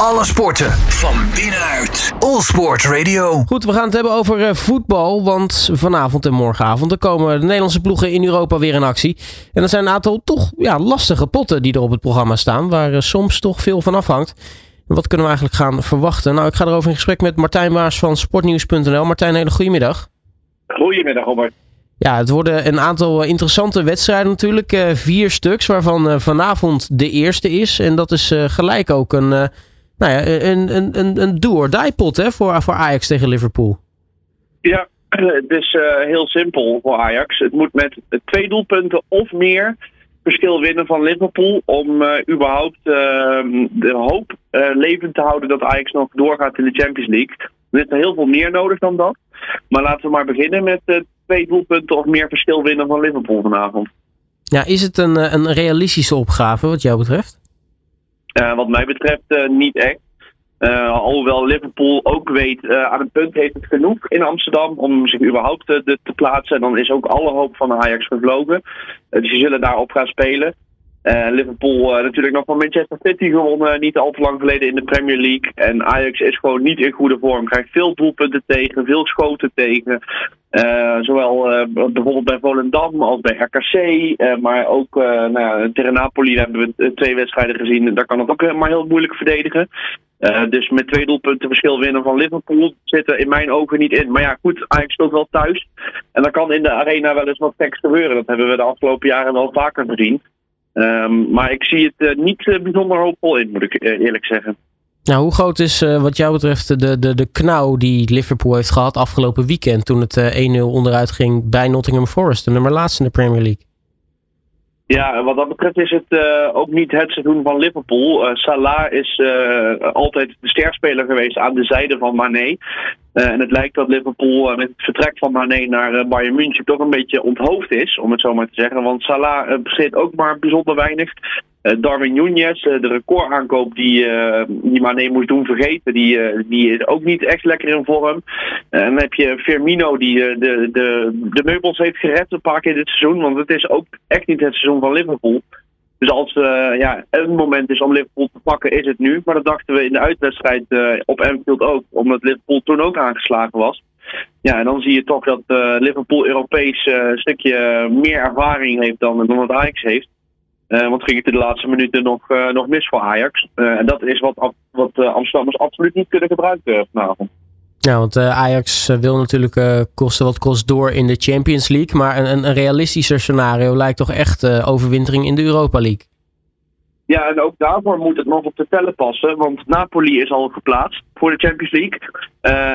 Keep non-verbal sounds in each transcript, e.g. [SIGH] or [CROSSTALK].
Alle sporten van binnenuit. All Sport Radio. Goed, we gaan het hebben over eh, voetbal. Want vanavond en morgenavond er komen de Nederlandse ploegen in Europa weer in actie. En er zijn een aantal toch ja, lastige potten die er op het programma staan. Waar eh, soms toch veel van afhangt. En wat kunnen we eigenlijk gaan verwachten? Nou, ik ga erover in gesprek met Martijn Maas van sportnieuws.nl. Martijn, een hele goede middag. Goedemiddag, Robert. Ja, het worden een aantal eh, interessante wedstrijden natuurlijk. Eh, vier stuks, waarvan vanavond de eerste is. En dat is gelijk ook een, nou ja, een, een, een, een do-or-die pot hè, voor, voor Ajax tegen Liverpool. Ja, het is heel simpel voor Ajax. Het moet met twee doelpunten of meer verschil winnen van Liverpool. Om überhaupt ehm, de hoop levend te houden dat Ajax nog doorgaat in de Champions League. Er is heel veel meer nodig dan dat. Maar laten we maar beginnen met twee doelpunten of meer verschil winnen van Liverpool vanavond. Ja, is het een, eh, een realistische opgave wat jou betreft? Uh, wat mij betreft uh, niet echt. Uh, alhoewel Liverpool ook weet, aan een punt heeft het genoeg in Amsterdam om zich überhaupt te, te plaatsen. En dan is ook alle hoop van Ajax gevlogen. dus die zullen daarop gaan spelen. Uh, Liverpool uh, natuurlijk nog van Manchester City gewonnen, niet al te lang geleden in de Premier League. En Ajax is gewoon niet in goede vorm. Krijgt veel doelpunten tegen, veel schoten tegen. Uh, zowel bijvoorbeeld bij Volendam als bij RKC. maar ook nou, tegen Napoli hebben we twee wedstrijden gezien. Daar kan het ook maar heel moeilijk verdedigen. dus met twee doelpunten verschil winnen van Liverpool zit er in mijn ogen niet in. Maar ja, goed, Ajax speelt wel thuis. En dan kan in de arena wel eens wat tekst gebeuren. Dat hebben we de afgelopen jaren wel vaker gezien. Um, maar ik zie het uh, niet uh, bijzonder hoopvol in, moet ik uh, eerlijk zeggen. Nou, hoe groot is wat jou betreft de, de, de knauw die Liverpool heeft gehad afgelopen weekend toen het 1-0 onderuit ging bij Nottingham Forest, de nummer laatste in de Premier League? Ja, wat dat betreft is het uh, ook niet het seizoen van Liverpool. Uh, Salah is uh, altijd de sterspeler geweest aan de zijde van Mane. En het lijkt dat Liverpool met het vertrek van Mane naar Bayern München toch een beetje onthoofd is, om het zo maar te zeggen. Want Salah besteedt ook maar bijzonder weinig. Darwin Nunez, de recordaankoop die, die Mane moest doen vergeten, die, die is ook niet echt lekker in vorm. en dan heb je Firmino die de, de, de meubels heeft gered een paar keer dit seizoen, want het is ook echt niet het seizoen van Liverpool. Dus als uh, ja, een moment is om Liverpool te pakken, is het nu. Maar dat dachten we in de uitwedstrijd uh, op Anfield ook, omdat Liverpool toen ook aangeslagen was. Ja, en dan zie je toch dat uh, Liverpool Europees een stukje meer ervaring heeft dan, dan wat Ajax heeft. want ging het in de laatste minuten nog, nog mis voor Ajax. en dat is wat, wat Amsterdammers absoluut niet kunnen gebruiken vanavond. Ja, want uh, Ajax eh, wil natuurlijk uh, kosten wat kost door in de Champions League. Maar een, een realistischer scenario lijkt toch echt uh, overwintering in de Europa League. Ja, en ook daarvoor moet het nog op de tellen passen. Want Napoli is al geplaatst voor de Champions League.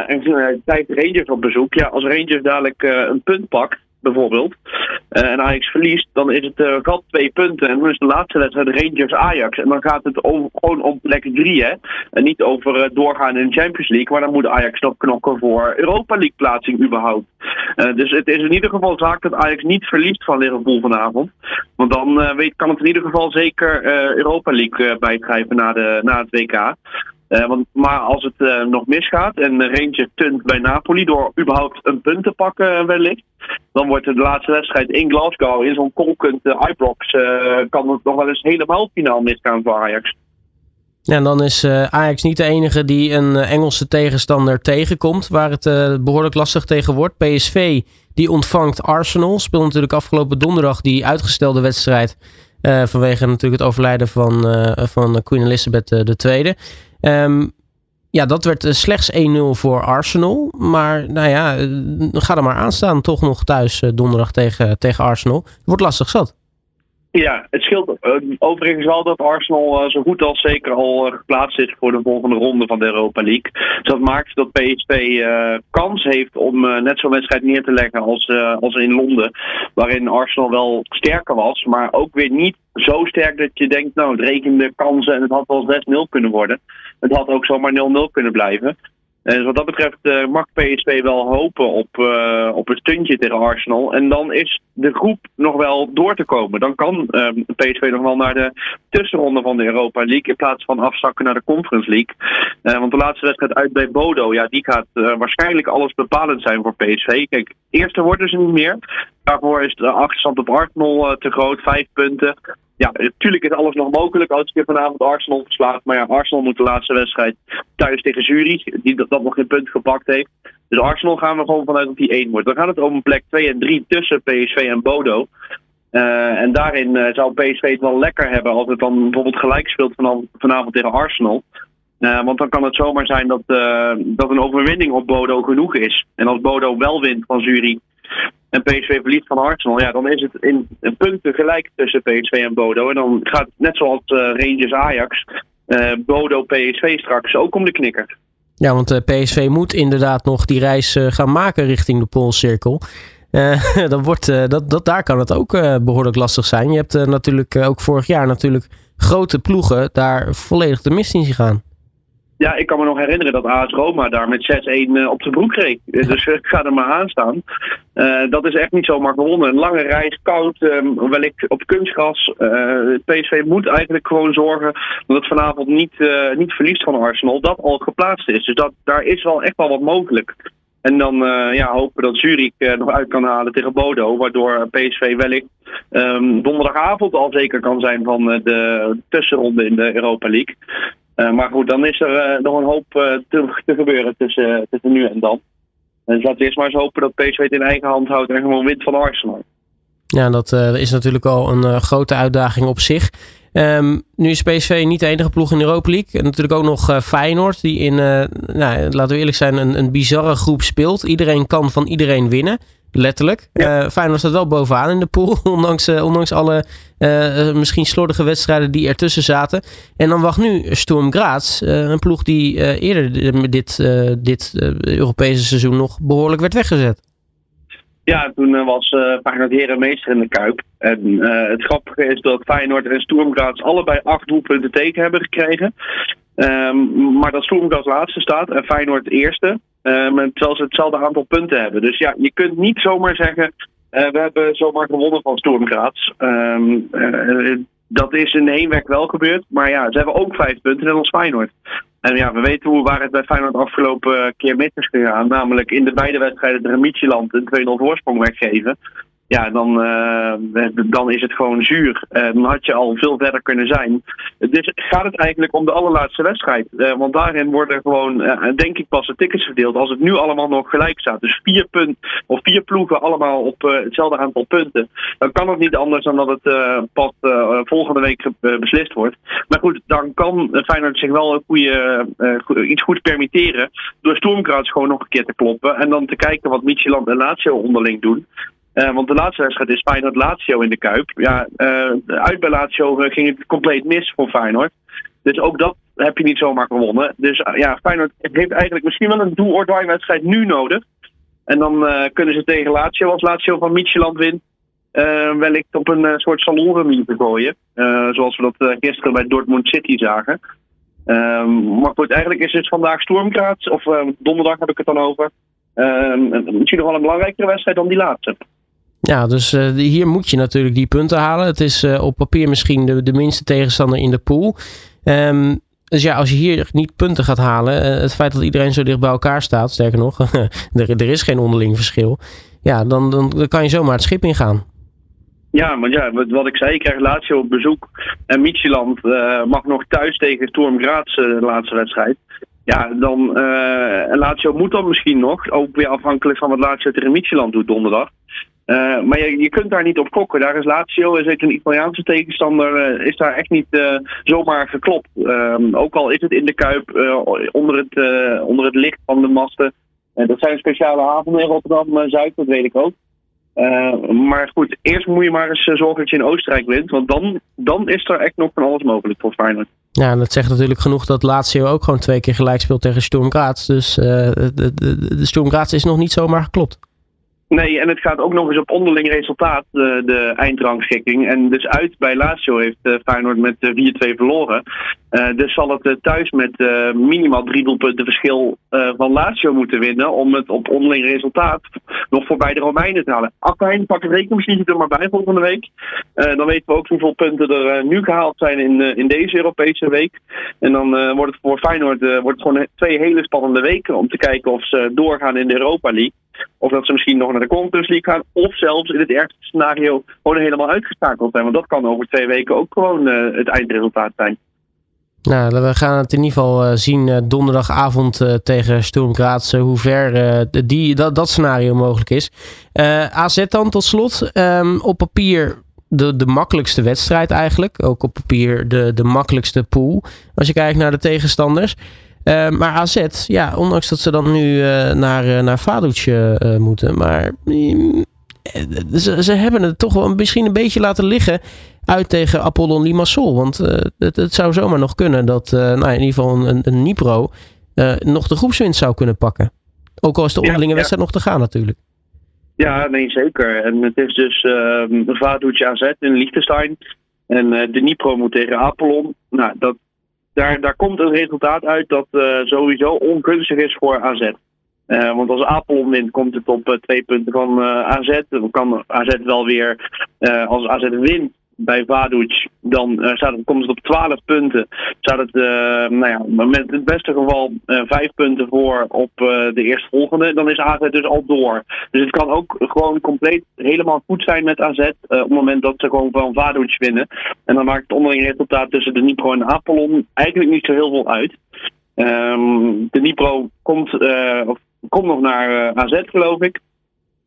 en tijd Rangers op bezoek. Ja, als Rangers dadelijk een punt pakt, bijvoorbeeld, uh, en Ajax verliest, dan is het gat twee punten. En dan is de laatste wedstrijd Rangers-Ajax. En dan gaat het gewoon om plek drie, hè. En niet over uh, doorgaan in de Champions League. Maar dan moet Ajax nog knokken voor Europa League plaatsing überhaupt. dus het is in ieder geval zaak dat Ajax niet verliest van Liverpool vanavond. Want dan weet, kan het in ieder geval zeker Europa League bijschrijven na, de, na het WK. Uh, want, maar als het uh, nog misgaat en Rangers tunt bij Napoli door überhaupt een punt te pakken wellicht, dan wordt de laatste wedstrijd in Glasgow in zo'n kolkend uh, Ibrox kan het nog wel eens helemaal finaal misgaan voor Ajax. Ja, en dan is Ajax niet de enige die een Engelse tegenstander tegenkomt, waar het behoorlijk lastig tegen wordt. PSV die ontvangt Arsenal, speelt natuurlijk afgelopen donderdag die uitgestelde wedstrijd vanwege natuurlijk het overlijden van, van Queen Elizabeth II. Um, ja, dat werd eh, slechts 1-0 voor Arsenal. Maar nou ja, eh, ga er maar aan staan. Toch nog thuis eh, donderdag tegen, tegen Arsenal. Wordt lastig zat. Ja, het scheelt overigens wel dat Arsenal zo goed als zeker al geplaatst is voor de volgende ronde van de Europa League. Dus dat maakt dat PSV kans heeft om net zo'n wedstrijd neer te leggen als, als in Londen. Waarin Arsenal wel sterker was, maar ook weer niet zo sterk dat je denkt, nou, het rekende kansen en het had wel 6-0 kunnen worden. Het had ook zomaar 0-0 kunnen blijven. En dus wat dat betreft uh, mag PSV wel hopen op, uh, op een stuntje tegen Arsenal. En dan is de groep nog wel door te komen. Dan kan ehm, PSV nog wel naar de tussenronde van de Europa League. In plaats van afzakken naar de Conference League. Want de laatste wedstrijd uit bij Bodo. Ja, die gaat waarschijnlijk alles bepalend zijn voor PSV. Kijk, eerste worden ze niet meer. Daarvoor is de achterstand op Arsenal te groot. Vijf punten ja, natuurlijk is alles nog mogelijk als je vanavond Arsenal verslaat. Maar ja, Arsenal moet de laatste wedstrijd thuis tegen Zurich, die dat, nog geen punt gepakt heeft. Dus Arsenal gaan we gewoon vanuit dat die 1 wordt. Dan gaat het om een plek 2 en 3 tussen PSV en Bodo. Uh, en daarin uh, zou PSV het wel lekker hebben als het dan bijvoorbeeld gelijk speelt vanavond, tegen Arsenal. Uh, want dan kan het zomaar zijn dat, dat een overwinning op Bodo genoeg is. En als Bodo wel wint van Zurich en PSV verliest van Arsenal, ja, dan is het in, punten gelijk tussen PSV en Bodo. En dan gaat het net zoals Rangers Ajax, Bodo PSV straks ook om de knikker. Ja, want PSV moet inderdaad nog die reis gaan maken richting de Poolcirkel. [LAUGHS] Dan wordt, dat, dat, daar kan het ook behoorlijk lastig zijn. Je hebt natuurlijk ook vorig jaar natuurlijk grote ploegen daar volledig de mist in gaan. Ja, ik kan me nog herinneren dat AS Roma daar met 6-1 op de broek kreeg. Dus ik ga er maar aan staan. dat is echt niet zomaar gewonnen. Een lange reis, koud, um, wellicht op kunstgras. PSV moet eigenlijk gewoon zorgen dat het vanavond niet, niet verliest van Arsenal. Dat al geplaatst is. Dus dat, daar is wel echt wel wat mogelijk. En dan ja, hopen dat Zurich nog uit kan halen tegen Bodo. Waardoor PSV wellicht um, donderdagavond al zeker kan zijn van de tussenronde in de Europa League. Maar goed, dan is er nog een hoop te, te, gebeuren tussen, nu en dan. Dus laten we eerst maar eens hopen dat PSV het in eigen hand houdt en gewoon wint van Arsenal. Ja, dat is natuurlijk al een grote uitdaging op zich. Um, nu is PSV niet de enige ploeg in de Europa League. En natuurlijk ook nog Feyenoord, die in, nou, laten we eerlijk zijn, een, een bizarre groep speelt. Iedereen kan van iedereen winnen. Letterlijk. Ja. Uh, Feyenoord staat wel bovenaan in de pool. [LAUGHS] Ondanks, ondanks alle misschien slordige wedstrijden die ertussen zaten. En dan wacht nu Sturm Graz. een ploeg die eerder dit, dit Europese seizoen nog behoorlijk werd weggezet. Ja, toen was Feyenoord herenmeester in de Kuip. En het grappige is dat Feyenoord en Sturm Graz allebei acht doelpunten teken hebben gekregen. Um, maar dat Sturm Graz laatste staat en Feyenoord eerste. Um, terwijl ze hetzelfde aantal punten hebben. Dus ja, je kunt niet zomaar zeggen... Uh, we hebben zomaar gewonnen van Sturm Graz. Um, dat is in de heenweg wel gebeurd. Maar ja, ze hebben ook vijf punten net als Feyenoord. En ja, we weten hoe waar het bij Feyenoord afgelopen keer mis is gegaan. Namelijk in de beide wedstrijden Michieland een 2-0 voorsprong weggeven ja, dan, uh, dan is het gewoon zuur. Uh, dan had je al veel verder kunnen zijn. Dus gaat het eigenlijk om de allerlaatste wedstrijd. Uh, want daarin worden gewoon, denk ik, pas de tickets verdeeld. Als het nu allemaal nog gelijk staat. Dus vier, punt, of vier ploegen allemaal op hetzelfde aantal punten. Dan kan het niet anders dan dat het pas volgende week beslist wordt. Maar goed, dan kan Feyenoord zich wel een goede, iets goeds permitteren. Door Stormkrauts gewoon nog een keer te kloppen. En dan te kijken wat Micheland en Lazio onderling doen. Uh, want de laatste wedstrijd is Feyenoord Lazio in de Kuip. Ja, uh, uit bij Lazio ging het compleet mis voor Feyenoord. Dus ook dat heb je niet zomaar gewonnen. Dus uh, ja, Feyenoord heeft eigenlijk misschien wel een do or wedstrijd nu nodig. En dan kunnen ze tegen Lazio, als Lazio van Micheland wint, wellicht op een soort salonremis te gooien. zoals we dat gisteren bij Dortmund City zagen. Ehm, maar goed, eigenlijk is het vandaag Stormkraat, of donderdag heb ik het dan over. Ehm, misschien nog wel een belangrijkere wedstrijd dan die laatste. Ja, dus uh, hier moet je natuurlijk die punten halen. Het is uh, op papier misschien de, de minste tegenstander in de pool. Um, dus ja, als je hier niet punten gaat halen, uh, het feit dat iedereen zo dicht bij elkaar staat, sterker nog, [LAUGHS] er, er is geen onderling verschil. Ja, dan, dan, dan kan je zomaar het schip ingaan. Ja, maar ja, wat ik zei, ik krijg Lazio op bezoek. En Micheland mag nog thuis tegen Storm Graz de laatste wedstrijd. Ja, dan uh, Lazio moet dan misschien nog. Ook weer afhankelijk van wat Lazio tegen Micheland doet donderdag. Uh, maar je, kunt daar niet op kokken. Daar is Lazio, is een Italiaanse tegenstander, uh, is daar echt niet uh, zomaar geklopt. Ehm, ook al is het in de Kuip, onder, het, onder het licht van de masten. dat zijn speciale avonden in Rotterdam-Zuid, dat weet ik ook. maar goed, eerst moet je maar eens zorgen dat je in Oostenrijk wint. Want dan, dan is er echt nog van alles mogelijk voor Feyenoord. Ja, en dat zegt natuurlijk genoeg dat Lazio ook gewoon twee keer gelijk speelt tegen Sturm Graz. Dus de, de, de Sturm Graz is nog niet zomaar geklopt. Nee, en het gaat ook nog eens op onderling resultaat, de, de eindrangschikking. En dus uit bij Lazio heeft uh, Feyenoord met uh, 4-2 verloren. Dus zal het thuis met minimaal drie doelpunten verschil van Lazio moeten winnen... om het op onderling resultaat nog voorbij de Romeinen te halen. Afijn, pak het rekenmachine er maar bij volgende week. dan weten we ook hoeveel punten er nu gehaald zijn in, in deze Europese week. En dan wordt het voor Feyenoord wordt het gewoon twee hele spannende weken... om te kijken of ze doorgaan in de Europa League. Of dat ze misschien nog naar de Conference League gaan. Of zelfs in het ergste scenario gewoon helemaal uitgeschakeld zijn. Want dat kan over twee weken ook gewoon het eindresultaat zijn. Nou, we gaan het in ieder geval zien donderdagavond tegen Sturm hoe ver dat, dat scenario mogelijk is. AZ dan tot slot. Ehm, op papier de, de makkelijkste wedstrijd eigenlijk. Ook op papier de, de makkelijkste pool. Als je kijkt naar de tegenstanders. Uh, maar AZ, ja, ondanks dat ze dan nu uh, naar, uh, naar Vadutje moeten. Maar mm, ze, ze hebben het toch wel misschien een beetje laten liggen uit tegen Apollon Limassol. Want het, het, zou zomaar nog kunnen dat nou, in ieder geval een, een Nipro nog de groepswinst zou kunnen pakken. Ook al is de onderlinge ja, wedstrijd nog te gaan natuurlijk. Ja, nee, zeker. En het is dus uh, Vaduz AZ in Liechtenstein. En de Nipro moet tegen Apollon. Nou, dat, daar, daar komt een resultaat uit dat uh, sowieso ongunstig is voor AZ. Uh, want als Apollon wint, komt het op twee punten van AZ. Dan kan AZ wel weer, als AZ wint, bij Vaduz, dan uh, staat het, komt het op 12 punten. Staat het uh, nou ja, met het beste geval uh, 5 punten voor op de eerstvolgende. Dan is AZ dus al door. Dus het kan ook gewoon compleet helemaal goed zijn met AZ. op het moment dat ze gewoon van Vaduz winnen. En dan maakt het onderling resultaat tussen de Nipro en Apollon eigenlijk niet zo heel veel uit. Um, de Nipro komt, of, komt nog naar AZ, geloof ik.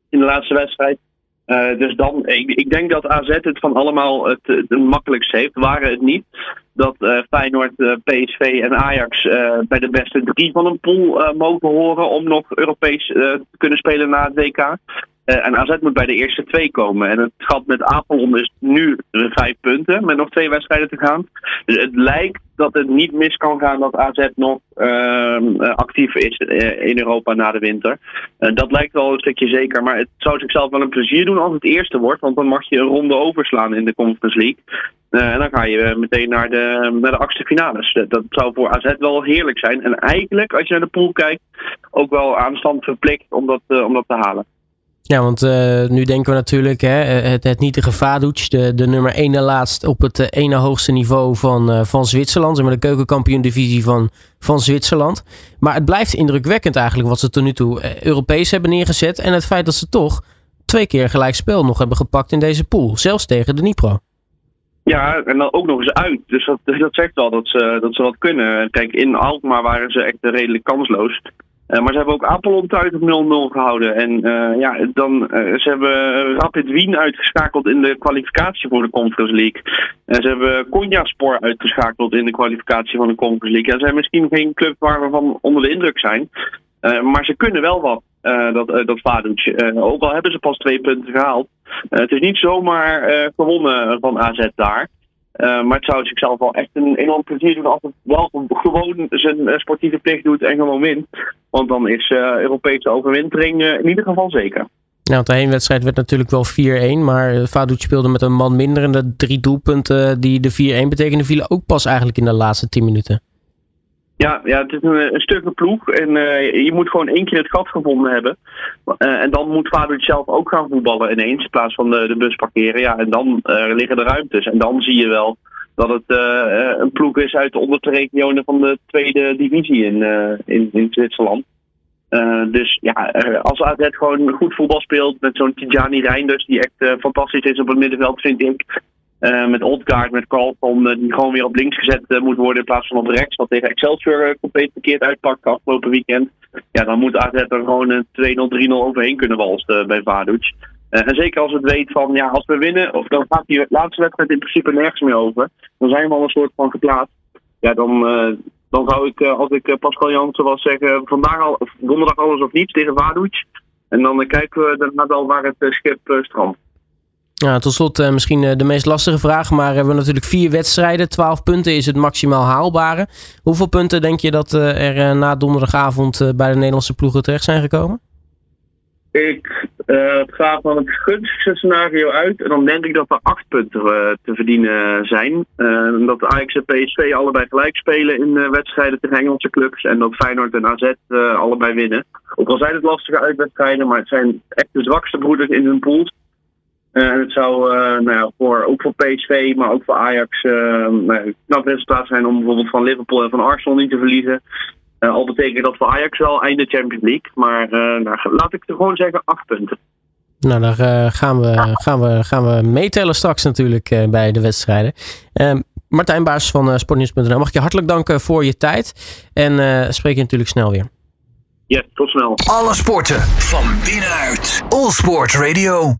In de laatste wedstrijd. Uh, dus dan, ik, ik, denk dat AZ het van allemaal het, het, makkelijkst heeft. Waren het niet dat uh, Feyenoord, uh, PSV en Ajax bij de beste drie van een pool mogen horen om nog Europees te kunnen spelen na het WK. Uh, en AZ moet bij de eerste twee komen. En het gat met Apelon is nu vijf punten met nog twee wedstrijden te gaan. Dus het lijkt dat het niet mis kan gaan dat AZ nog uh, actief is uh, in Europa na de winter. dat lijkt wel een stukje zeker. Maar het zou zichzelf wel een plezier doen als het eerste wordt. Want dan mag je een ronde overslaan in de Conference League. en dan ga je meteen naar de, naar de achtste finales. Dat, dat zou voor AZ wel heerlijk zijn. En eigenlijk, als je naar de pool kijkt, ook wel aanstand verplicht om dat, om dat te halen. Ja, want uh, nu denken we natuurlijk hè, eh, het, het nietige Vaduz, de, de nummer 1 laatst op het uh, ene hoogste niveau van, van Zwitserland. Zeg maar de keukenkampioen-divisie van, van Zwitserland. Maar het blijft indrukwekkend eigenlijk wat ze tot nu toe Europees hebben neergezet. En het feit dat ze toch twee keer gelijk spel nog hebben gepakt in deze pool. Zelfs tegen de Nipro. Ja, en dan ook nog eens uit. Dus dat, [LAUGHS] dat zegt wel dat ze, dat ze wat kunnen. Kijk, in Alkmaar waren ze echt redelijk kansloos. Uh, maar ze hebben ook Apollon thuis op 0-0 gehouden. En uh, ja, dan, uh, ze hebben Rapid Wien uitgeschakeld in de kwalificatie voor de Conference League. En ze hebben Konyaspor uitgeschakeld in de kwalificatie van de Conference League. En zijn misschien geen club waar we van onder de indruk zijn. maar ze kunnen wel wat, dat, dat Vaduz. ook al hebben ze pas twee punten gehaald. het is niet zomaar gewonnen van AZ daar. Uh, maar het zou zichzelf wel echt een enorm plezier doen als het wel gewoon zijn uh, sportieve plicht doet en gewoon wint. Want dan is uh, Europese overwintering in ieder geval zeker. Want de heenwedstrijd werd natuurlijk wel 4-1, maar Vaduz speelde met een man minder en de drie doelpunten die de 4-1 betekenden vielen ook pas eigenlijk in de laatste 10 minuten. Ja, ja, het is een, een stukje ploeg. En uh, je moet gewoon één keer het gat gevonden hebben. Uh, en dan moet vader zelf ook gaan voetballen ineens. In plaats van de, de bus parkeren. Ja, en dan liggen de ruimtes. En dan zie je wel dat het een ploeg is uit de onderste regionen van de tweede divisie in, in, Zwitserland. dus ja, als AZ gewoon goed voetbal speelt met zo'n Tijani Reinders, die echt fantastisch is op het middenveld, vind ik. Uh, met Oldgaard, met Carlton, uh, die gewoon weer op links gezet uh, moet worden in plaats van op rechts. Wat tegen Excelsior compleet verkeerd uitpakt afgelopen weekend. Ja, dan moet AZ er gewoon een 2-0, 3-0 overheen kunnen walsten bij Vaduz. en zeker als het weet van, ja, als we winnen, of dan gaat die laatste wedstrijd in principe nergens meer over. Dan zijn we al een soort van geplaatst. Ja, dan, dan zou ik, als ik Pascal Jansen was zeggen, vandaag al, donderdag alles of niets tegen Vaduz. En dan kijken we daarna wel waar het schip strandt. Ja, tot slot uh, misschien uh, de meest lastige vraag. Maar we hebben natuurlijk vier wedstrijden. 12 punten is het maximaal haalbare. Hoeveel punten denk je dat uh, er na donderdagavond bij de Nederlandse ploegen terecht zijn gekomen? Ik ga van het gunstigste scenario uit. En dan denk ik dat er acht punten te verdienen zijn. dat Ajax en PSV allebei gelijk spelen in wedstrijden tegen Engelse clubs. En dat Feyenoord en AZ allebei winnen. Ook al zijn het lastige uitwedstrijden. Maar het zijn echt de zwakste broeders in hun pools. En uh, het zou uh, nou ja, voor, ook voor PSV, maar ook voor Ajax uh, nou, knap resultaat zijn om bijvoorbeeld van Liverpool en van Arsenal niet te verliezen. al betekent dat voor Ajax wel einde Champions League. Maar nou, laat ik er gewoon zeggen, acht punten. Nou, daar gaan, we, gaan, we, gaan we meetellen straks natuurlijk bij de wedstrijden. Ehm, Martijn Baas van Sportnieuws.nl, mag ik je hartelijk danken voor je tijd. En spreek je natuurlijk snel weer. Ja, tot snel. Alle sporten van binnenuit. All Sport Radio.